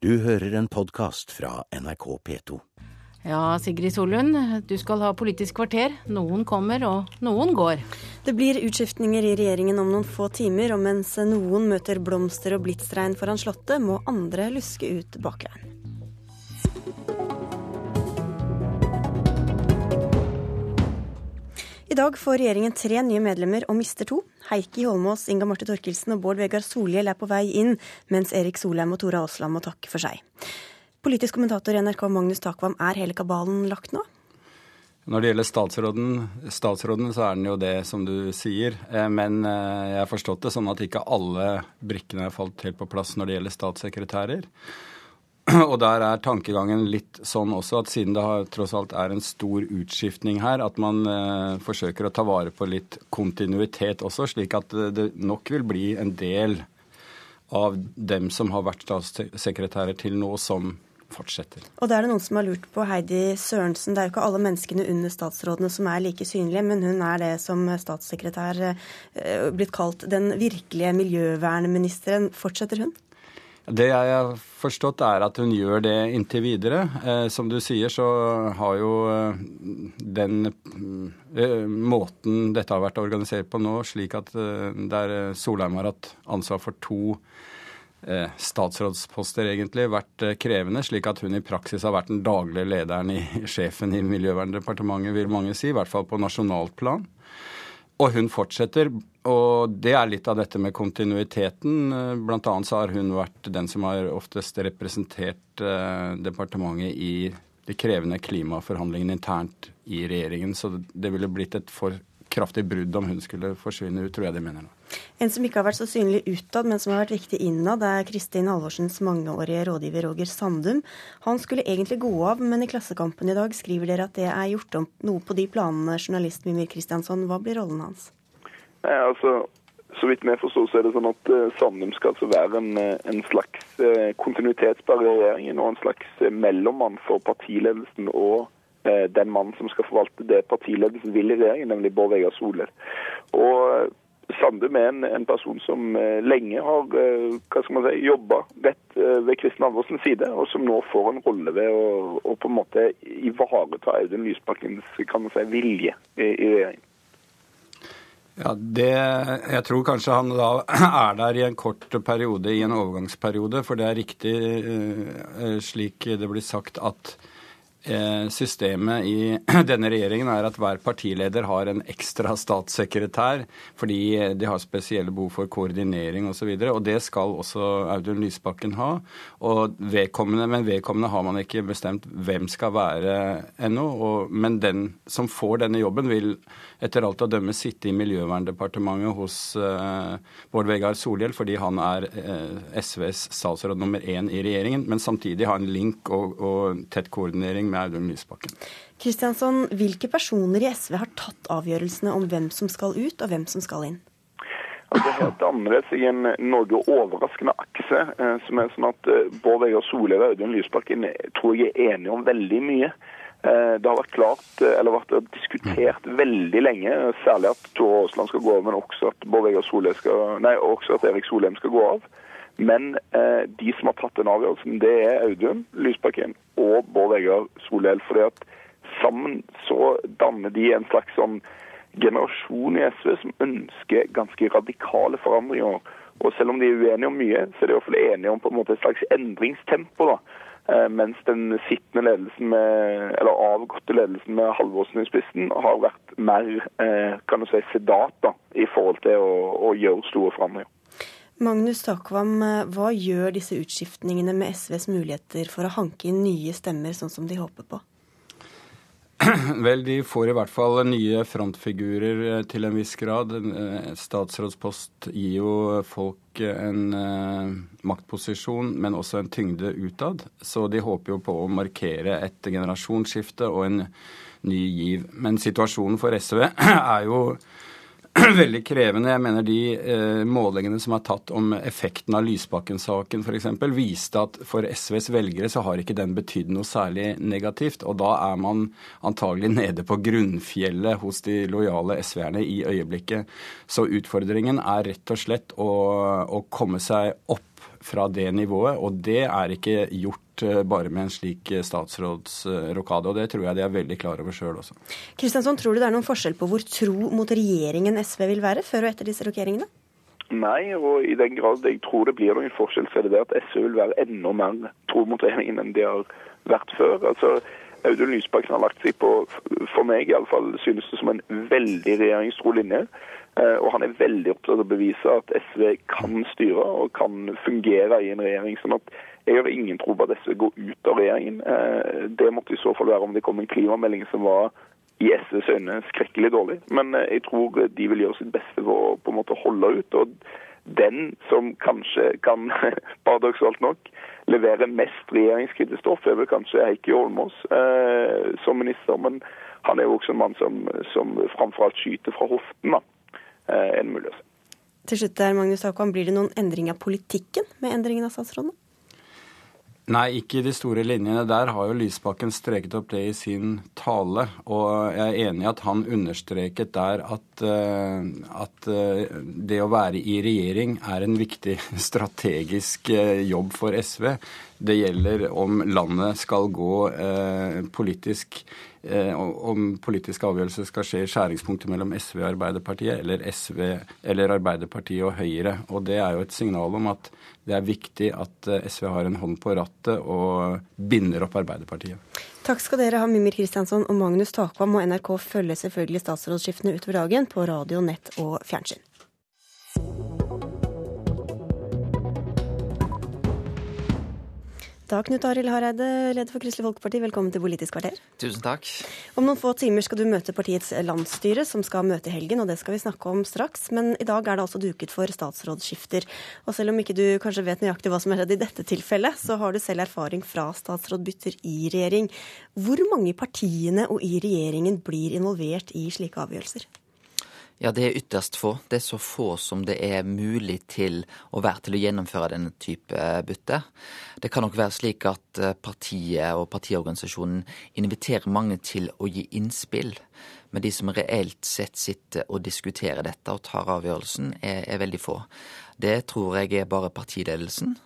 Du hører en podkast fra NRK P2. Ja, Sigrid Solund, du skal ha Politisk kvarter. Noen kommer, og noen går. Det blir utskiftninger i regjeringen om noen få timer, og mens noen møter blomster og blitsregn foran Slottet, må andre luske ut bakveien. I dag får regjeringen tre nye medlemmer og mister to. Heikki Holmås, Inga Marte Torkelsen og Bård Vegar Solhjell er på vei inn, mens Erik Solheim og Tora Aasland må takke for seg. Politisk kommentator i NRK Magnus Takvam, er hele kabalen lagt nå? Når det gjelder statsråden, statsråden, så er den jo det som du sier. Eh, men eh, jeg har forstått det sånn at ikke alle brikkene er falt helt på plass når det gjelder statssekretærer. Og der er tankegangen litt sånn også at siden det har, tross alt er en stor utskiftning her, at man eh, forsøker å ta vare på litt kontinuitet også, slik at det nok vil bli en del av dem som har vært statssekretærer til nå, som fortsetter. Og da er det noen som har lurt på Heidi Sørensen. Det er jo ikke alle menneskene under statsrådene som er like synlige, men hun er det som statssekretær eh, blitt kalt den virkelige miljøvernministeren. Fortsetter hun? Det jeg har forstått, er at hun gjør det inntil videre. Eh, som du sier, så har jo eh, den eh, måten dette har vært organisert på nå, slik at der Solheim har hatt ansvar for to statsrådsposter, egentlig, vært krevende. Slik at hun i praksis har vært den daglige lederen i sjefen i Miljøverndepartementet, vil mange si. I hvert fall på nasjonalt plan. Og hun fortsetter, og det er litt av dette med kontinuiteten. Blant annet så har hun vært den som har oftest representert eh, departementet i de krevende klimaforhandlingene internt i regjeringen. Så det ville blitt et for kraftig brudd om hun skulle forsvinne ut, tror jeg de mener nå. En som ikke har vært så synlig utad, men som har vært viktig innad, er Kristin Halvorsens mangeårige rådgiver Roger Sandum. Han skulle egentlig gå av, men i Klassekampen i dag skriver dere at det er gjort om noe på de planene. Journalist Mimir Kristiansson, hva blir rollen hans? Nei, altså, så vidt vi forstår, så er det sånn at uh, Sandum skal altså være en, en slags uh, i regjeringen og en slags mellommann for partiledelsen og den mannen som skal forvalte det partiledelsen vil i regjeringen, nemlig Bård Vegar Solhjell. Og Sandum er en, en, person som eh, lenge har eh, hva skal man si, jobba rett eh, ved Kristin Andersens side, og som nå får en rolle ved å, å på en måte ivareta Audun Lysbakkens kan man si, vilje i, i regjeringen. Ja, det, Jeg tror kanskje han da er der i en kort periode, i en overgangsperiode. For det er riktig, slik det blir sagt, at Eh, systemet i denne regjeringen er at hver partileder har en ekstra statssekretær fordi de har spesielle behov for koordinering osv. Og, så og det skal også Audun Lysbakken ha. Og vedkommende, men vedkommende har man ikke bestemt hvem skal være ennå. Men den som får denne jobben, vil etter alt å dømme sitte i Miljøverndepartementet hos uh, Bård Vegar Solhjell fordi han er uh, SVs statsråd nummer én i regjeringen, men samtidig ha en link og, og tett koordinering med Audun Lysbakken. Kristiansson, hvilke personer i SV har tatt avgjørelsene om hvem som skal ut, og hvem som skal inn? Altså, det danner seg en noe overraskende akse, eh, som er sånn at eh, Bård Vegar Solhjell og Audun Lysbakken eh, tror jeg er enige om veldig mye. Det har vært klart, eller vært diskutert veldig lenge, særlig at Tore Aasland skal gå av, men også at, Bård skal, nei, også at Erik Solheim skal gå av. Men eh, de som har tatt den avgjørelsen, det er Audun Lysbakken og Bård Vegar Solhjell. fordi at sammen så danner de en slags sånn generasjon i SV som ønsker ganske radikale forandringer. Og selv om de er uenige om mye, så er de i hvert fall enige om på en måte et slags endringstempo. da. Eh, mens den sittende ledelsen med, eller avgåtte ledelsen med Halvorsen i spissen har vært mer eh, kan du si, sedat da, i forhold til å, å gjøre store forandringer. Magnus Takvam, hva gjør disse utskiftningene med SVs muligheter for å hanke inn nye stemmer, sånn som de håper på? Vel, de får i hvert fall nye frontfigurer eh, til en viss grad. Eh, statsrådspost gir jo folk en maktposisjon, men også en tyngde utad. Så de håper jo på å markere et generasjonsskifte og en ny giv. Men situasjonen for SV er jo veldig krevende. Jeg mener de eh, målingene som er tatt om effekten av Lysbakken-saken f.eks., viste at for SVs velgere så har ikke den betydd noe særlig negativt. Og da er man antagelig nede på grunnfjellet hos de lojale SV-erne i øyeblikket. Så utfordringen er rett og slett å, å komme seg opp fra det nivået. Og det er ikke gjort eh, bare med en slik statsrådsrokade. Og det tror jeg de er veldig klar over sjøl også. Kristiansson, tror du det er noen forskjell på hvor tro mot regjeringen SV vil være før og etter disse rokeringene? Nei, og i den grad jeg tror det blir noen forskjell, så er det det at SV vil være enda mer tro mot regjeringen enn de har vært før. Altså, Audun Lysbakken har lagt seg på, for meg iallfall, synes det som en veldig regjeringstro linje. Eh, og han er veldig opptatt av å bevise at SV kan styre og kan fungere i en regjering. sånn at jeg har ingen tro på at SV går ut av regjeringen. Eh, det måtte i så fall være om det kom en klimamelding som var i SVs øyne skrekkelig dårlig. Men eh, jeg tror de vil gjøre sitt beste for å på en måte holde ut. og den som kanskje kan, paradoksalt nok, levere mest regjeringskritisk stoff, er vel kanskje Heikki Holmås som minister. Men han er jo også en mann som, som framfor alt skyter fra hoften. da, eh, en mulig å si. Til slutt der, Magnus Takvam, Blir det noen endring av politikken med endringen av statsrådene? Nei, ikke i de store linjene. Der har jo Lysbakken streket opp det i sin tale. Og jeg er enig i at han understreket der at, uh, at uh, det å være i regjering er en viktig strategisk jobb for SV. Det gjelder om landet skal gå politisk om politiske avgjørelser skal skje i skjæringspunktet mellom SV og Arbeiderpartiet, eller, SV, eller Arbeiderpartiet og Høyre. Og det er jo et signal om at det er viktig at eh, SV har en hånd på rattet og binder opp Arbeiderpartiet. Takk skal dere ha, Mimir Kristiansson og Magnus Takvam. Og NRK følger selvfølgelig statsrådsskiftene utover dagen på radio, nett og fjernsyn. Da, Knut Arild Hareide, leder for Kristelig Folkeparti, velkommen til Politisk kvarter. Tusen takk. Om noen få timer skal du møte partiets landsstyre, som skal møte i helgen, og det skal vi snakke om straks. Men i dag er det altså duket for statsrådsskifter. Og selv om ikke du kanskje vet nøyaktig hva som er skjedd i dette tilfellet, så har du selv erfaring fra statsrådbytter i regjering. Hvor mange partiene og i regjeringen blir involvert i slike avgjørelser? Ja, det er ytterst få. Det er så få som det er mulig til å være til å gjennomføre denne type bytte. Det kan nok være slik at eh, partiet og partiorganisasjonen inviterer mange til å gi innspill. Men de som reelt sett sitter og diskuterer dette og tar avgjørelsen, er, er veldig få. Det tror jeg er bare partiledelsen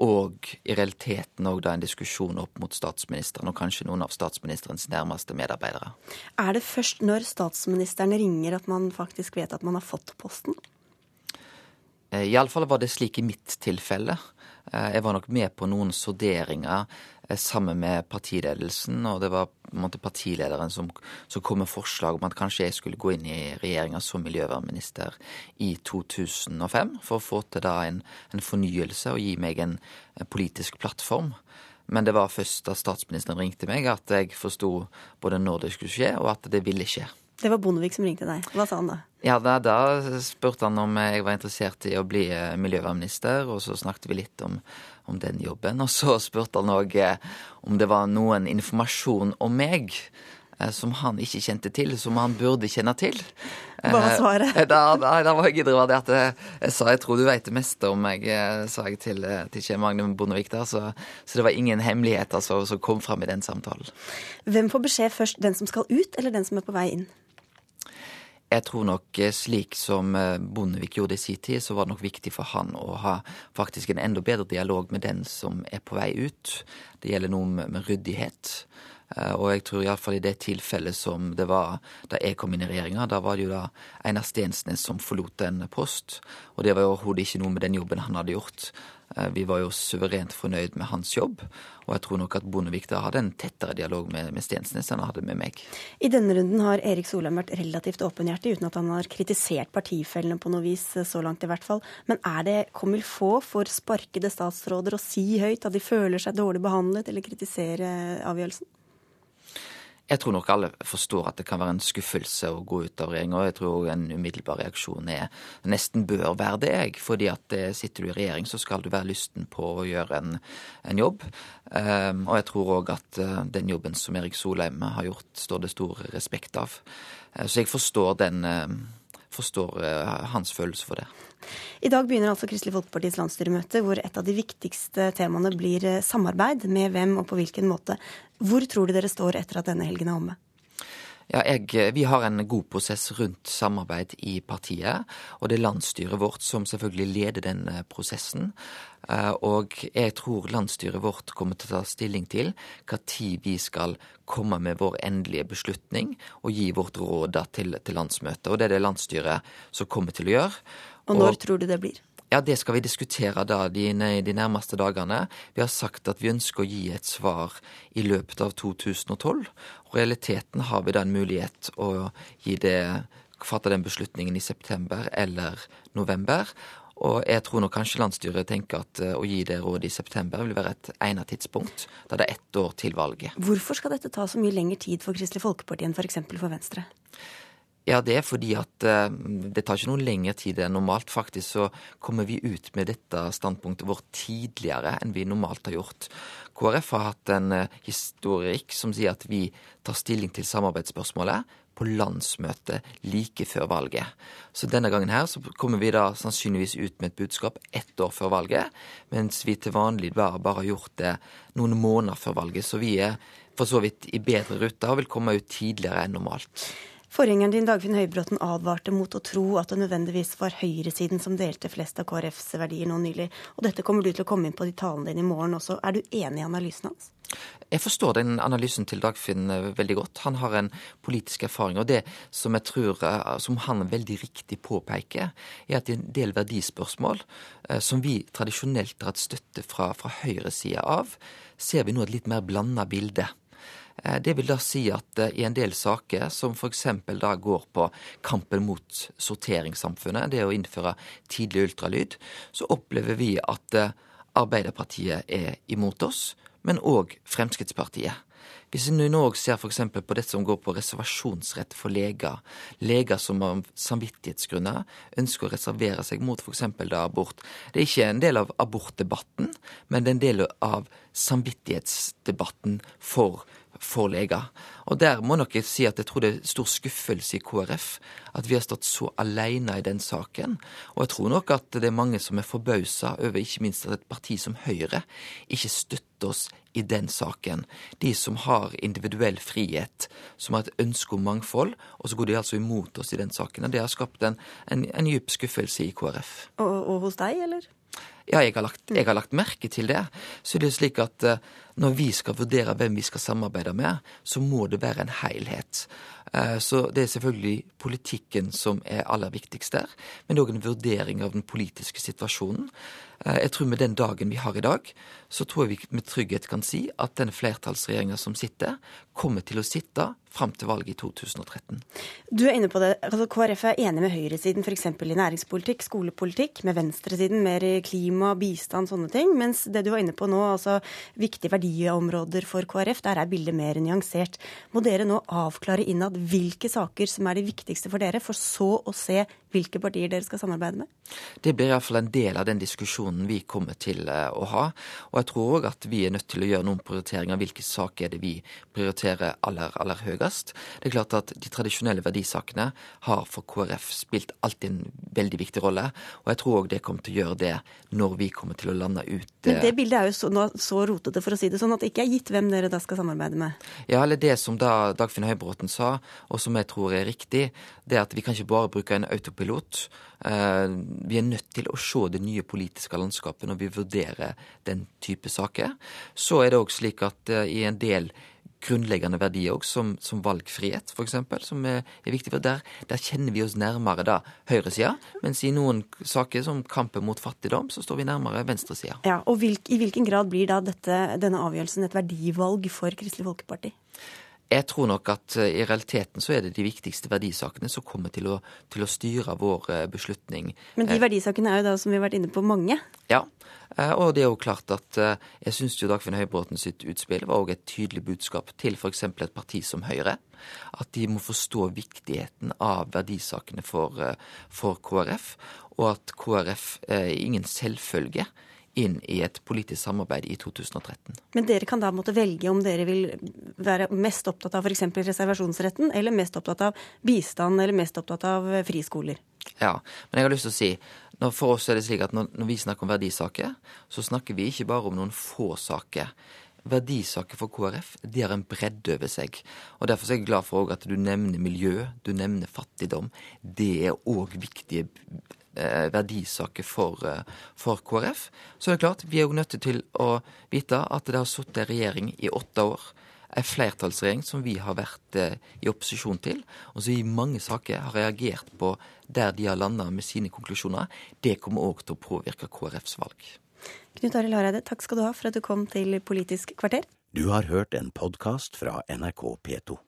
og i realiteten òg en diskusjon opp mot statsministeren og kanskje noen av statsministerens nærmeste medarbeidere. Er det først når statsministeren ringer at man faktisk vet at man har fått posten? Eh, Iallfall var det slik i mitt tilfelle. Eh, jeg var nok med på noen sonderinger eh, sammen med partiledelsen, og det var måte partilederen som, som kom med forslag om at kanskje jeg skulle gå inn i regjeringa som miljøvernminister i 2005, for å få til da en, en fornyelse og gi meg en, en politisk plattform. Men det var først da statsministeren ringte meg at jeg forsto både når det skulle skje, og at det ville skje. Det var Bondevik som ringte deg. Hva sa han da? Ja, da, da, spurte han om jeg var interessert i å bli eh, miljøvernminister, og så snakket vi litt om, om den jobben. Og så spurte han òg eh, om det var noen informasjon om meg eh, som han ikke kjente til, som han burde kjenne til. Hva var svaret? Da, da, da var jeg det at jeg sa jeg tror du veit det meste om meg, sa jeg til, til Kjell Magne Bondevik der. Så, så, det var ingen hemmeligheter som kom fram i den samtalen. Hvem får beskjed først, den som skal ut, eller den som er på vei inn? Jeg tror nok eh, slik som eh, Bondevik gjorde i sin tid, så var det nok viktig for han å ha faktisk en enda bedre dialog med den som er på vei ut. Det gjelder noe med, ryddighet. Eh, og jeg tror iallfall i det tilfellet som det var da jeg kom inn i regjeringa, da var det jo da Einar Stensnes som forlot en post. Og det var jo overhodet ikke noe med den jobben han hadde gjort. Eh, vi var jo suverent fornøyd med hans jobb, og jeg tror nok at Bondevik da hadde en tettere dialog med, med Stensnes enn han hadde med meg. I denne runden har Erik Solheim vært relativt åpenhjertig, uten at han har kritisert partifellene på noe vis, eh, så langt i hvert fall. Men er det comme få for sparkede statsråder å si høyt at de føler seg dårlig behandlet, eller kritisere avgjørelsen? Jeg tror nok alle forstår at det kan være en skuffelse å gå ut av regjering. Og jeg tror en umiddelbar reaksjon er nesten bør være det. jeg. fordi at eh, sitter du i regjering, så skal du være lysten på å gjøre en, en jobb. Um, og jeg tror òg at uh, den jobben som Erik Solheim har gjort, står det stor respekt av. Uh, så jeg forstår den forstår hans følelse for det. I dag begynner altså Kristelig Folkepartis landsstyremøte, hvor et av de viktigste temaene blir samarbeid. Med hvem og på hvilken måte. Hvor tror du dere står etter at denne helgen er omme? Ja, jeg, Vi har en god prosess rundt samarbeid i partiet. Og det er landsstyret vårt som selvfølgelig leder den eh, prosessen. Eh, og jeg tror landsstyret vårt kommer til å ta stilling til hva tid vi skal komme med vår endelige beslutning og gi vårt råd til, til landsmøtet. Og det er det landsstyret som kommer til å gjøre. Og når og, tror du det blir? Ja, Det skal vi diskutere da de, de, nærmeste dagene. Vi har sagt at vi ønsker å gi et svar i løpet av 2012. Og realiteten har vi da en mulighet å gi det, fatte den beslutningen i september eller november. Og jeg tror nok kanskje landsstyret tenker at uh, å gi det rådet i september vil være et egnet tidspunkt, da det er ett år til valget. Hvorfor skal dette ta så mye lengre tid for Kristelig Folkeparti enn f.eks. For, for Venstre? Ja, det er fordi at uh, det tar ikke noe lengre tid enn normalt. Faktisk så kommer vi ut med dette standpunktet vårt tidligere enn vi normalt har gjort. KrF har hatt en uh, historikk som sier at vi tar stilling til samarbeidsspørsmålet på landsmøtet like før valget. Så denne gangen her så kommer vi da sannsynligvis ut med et budskap ett år før valget, mens vi til vanlig bare, bare har gjort det noen måneder før valget. Så vi er for så vidt i bedre rute og vil komme ut tidligere enn normalt. Forgjengeren din Dagfinn Høybråten advarte mot å tro at det nødvendigvis var høyresiden som delte flest av KrFs verdier nå nylig. Og dette kommer du til å komme inn på i talen din i morgen også. Er du enig i analysen hans? Jeg forstår den analysen til Dagfinn eh, veldig godt. Han har en politisk erfaring. Og det som jeg tror, eh, som han veldig riktig påpeker, er at en del verdispørsmål eh, som vi tradisjonelt har hatt støtte fra, fra høyresida av, ser vi nå et litt mer blanda bilde. Eh, det vil da si at eh, i en del saker, som f.eks. da går på kampen mot sorteringssamfunnet, det å innføre tidlig ultralyd, så opplever vi at eh, Arbeiderpartiet er imot oss, men òg Fremskrittspartiet. Hvis vi nå òg ser f.eks. på det som går på reservasjonsrett for leger, leger som av samvittighetsgrunner ønsker å reservere seg mot f.eks. abort. Det er ikke en del av abortdebatten, men det er en del av samvittighetsdebatten for for leger. Og der må nok jeg si at jeg tror det er stor skuffelse i KrF at vi har stått så alene i den saken. Og jeg tror nok at det er mange som er forbausa over ikke minst at et parti som Høyre ikke støtter oss i den saken. De som har individuell frihet, som har et ønske om mangfold, og så går de altså imot oss i den saken. Og det har skapt en, en, en djup skuffelse i KrF. Og, og hos deg, eller? Ja, jeg har, lagt, jeg har, lagt, merke til det. Så det er slik at uh, når vi skal vurdere hvem vi skal samarbeide med, så må det være en helhet. Uh, så det er selvfølgelig politikken som er aller viktigst der, men òg en vurdering av den politiske situasjonen. Uh, jeg tror med den dagen vi har i dag, så tror jeg vi med trygghet kan si at den flertallsregjeringa som sitter, kommer til å sitte fram til valget i 2013. Du er inne på det. Altså, KrF er enig med høyresiden f.eks. i næringspolitikk, skolepolitikk, med venstresiden mer i klima, bistand, sånne ting. Mens det du var inne på nå, altså viktige verdiområder for KrF, der er bildet mer nyansert. Må dere nå avklare innad hvilke saker som er de viktigste for dere, for så å se hvilke partier dere skal samarbeide med? Det blir iallfall en del av den diskusjonen vi kommer til eh, å ha. Og jeg tror òg at vi er nødt til å gjøre noen prioriteringer. Hvilke saker er det vi prioriterer aller, aller høyest? Det er klart at de tradisjonelle verdisakene har for KrF spilt alltid en veldig viktig rolle. Og jeg tror òg det kommer til å gjøre det når vi kommer til å lande ut Men det bildet er jo så, så rotete, for å si det sånn, at det ikke er gitt hvem dere da skal samarbeide med? Ja, eller det som da Dagfinn Høybråten sa, og som jeg tror er riktig, det er at vi kan ikke bare bruke en autopilot autopilot. Eh, vi er nødt til å se det nye politiske landskapet når vi vurderer den type saker. Så er det òg slik at eh, i en del grunnleggende verdier òg, som, som, valgfrihet f.eks., som er, viktig. for der, der, kjenner vi oss nærmere da høyresida, mens i noen saker som kampen mot fattigdom, så står vi nærmere venstresida. Ja, og hvilk, I hvilken grad blir da dette, denne avgjørelsen et verdivalg for Kristelig Folkeparti? Jeg tror nok at eh, i realiteten så er det de viktigste verdisakene som kommer til å, til å styre vår eh, beslutning. Men de eh, verdisakene er jo da, som vi har vært inne på, mange? Ja, og det er jo klart at jeg syns jo Dagfinn Høybråten sitt utspill var òg et tydelig budskap til f.eks. et parti som Høyre. At de må forstå viktigheten av verdisakene for, for KrF, og at KrF er ingen selvfølge inn i et politisk samarbeid i 2013. Men dere kan da måtte velge om dere vil være mest opptatt av f.eks. reservasjonsretten, eller mest opptatt av bistand, eller mest opptatt av friskoler? Ja, men jeg har lyst til å si for oss er det slik at når, når vi snakker om verdisaker, så snakker vi ikke bare om noen få saker. Verdisaker for KrF de har en bredde over seg. Og Derfor er jeg glad for at du nevner miljø, du nevner fattigdom. Det er òg viktige eh, verdisaker for, eh, for, KrF. Så det er klart, vi er jo nødt til å vite at det har sittet en regjering i åtte år. En flertallsregjering som vi har vært eh, i opposisjon til, og som i mange saker har reagert på der de har landa med sine konklusjoner. Det kommer òg til å påvirke KrFs valg. Knut Arild Hareide, takk skal du ha for at du kom til Politisk kvarter. Du har hørt en podkast fra NRK P2.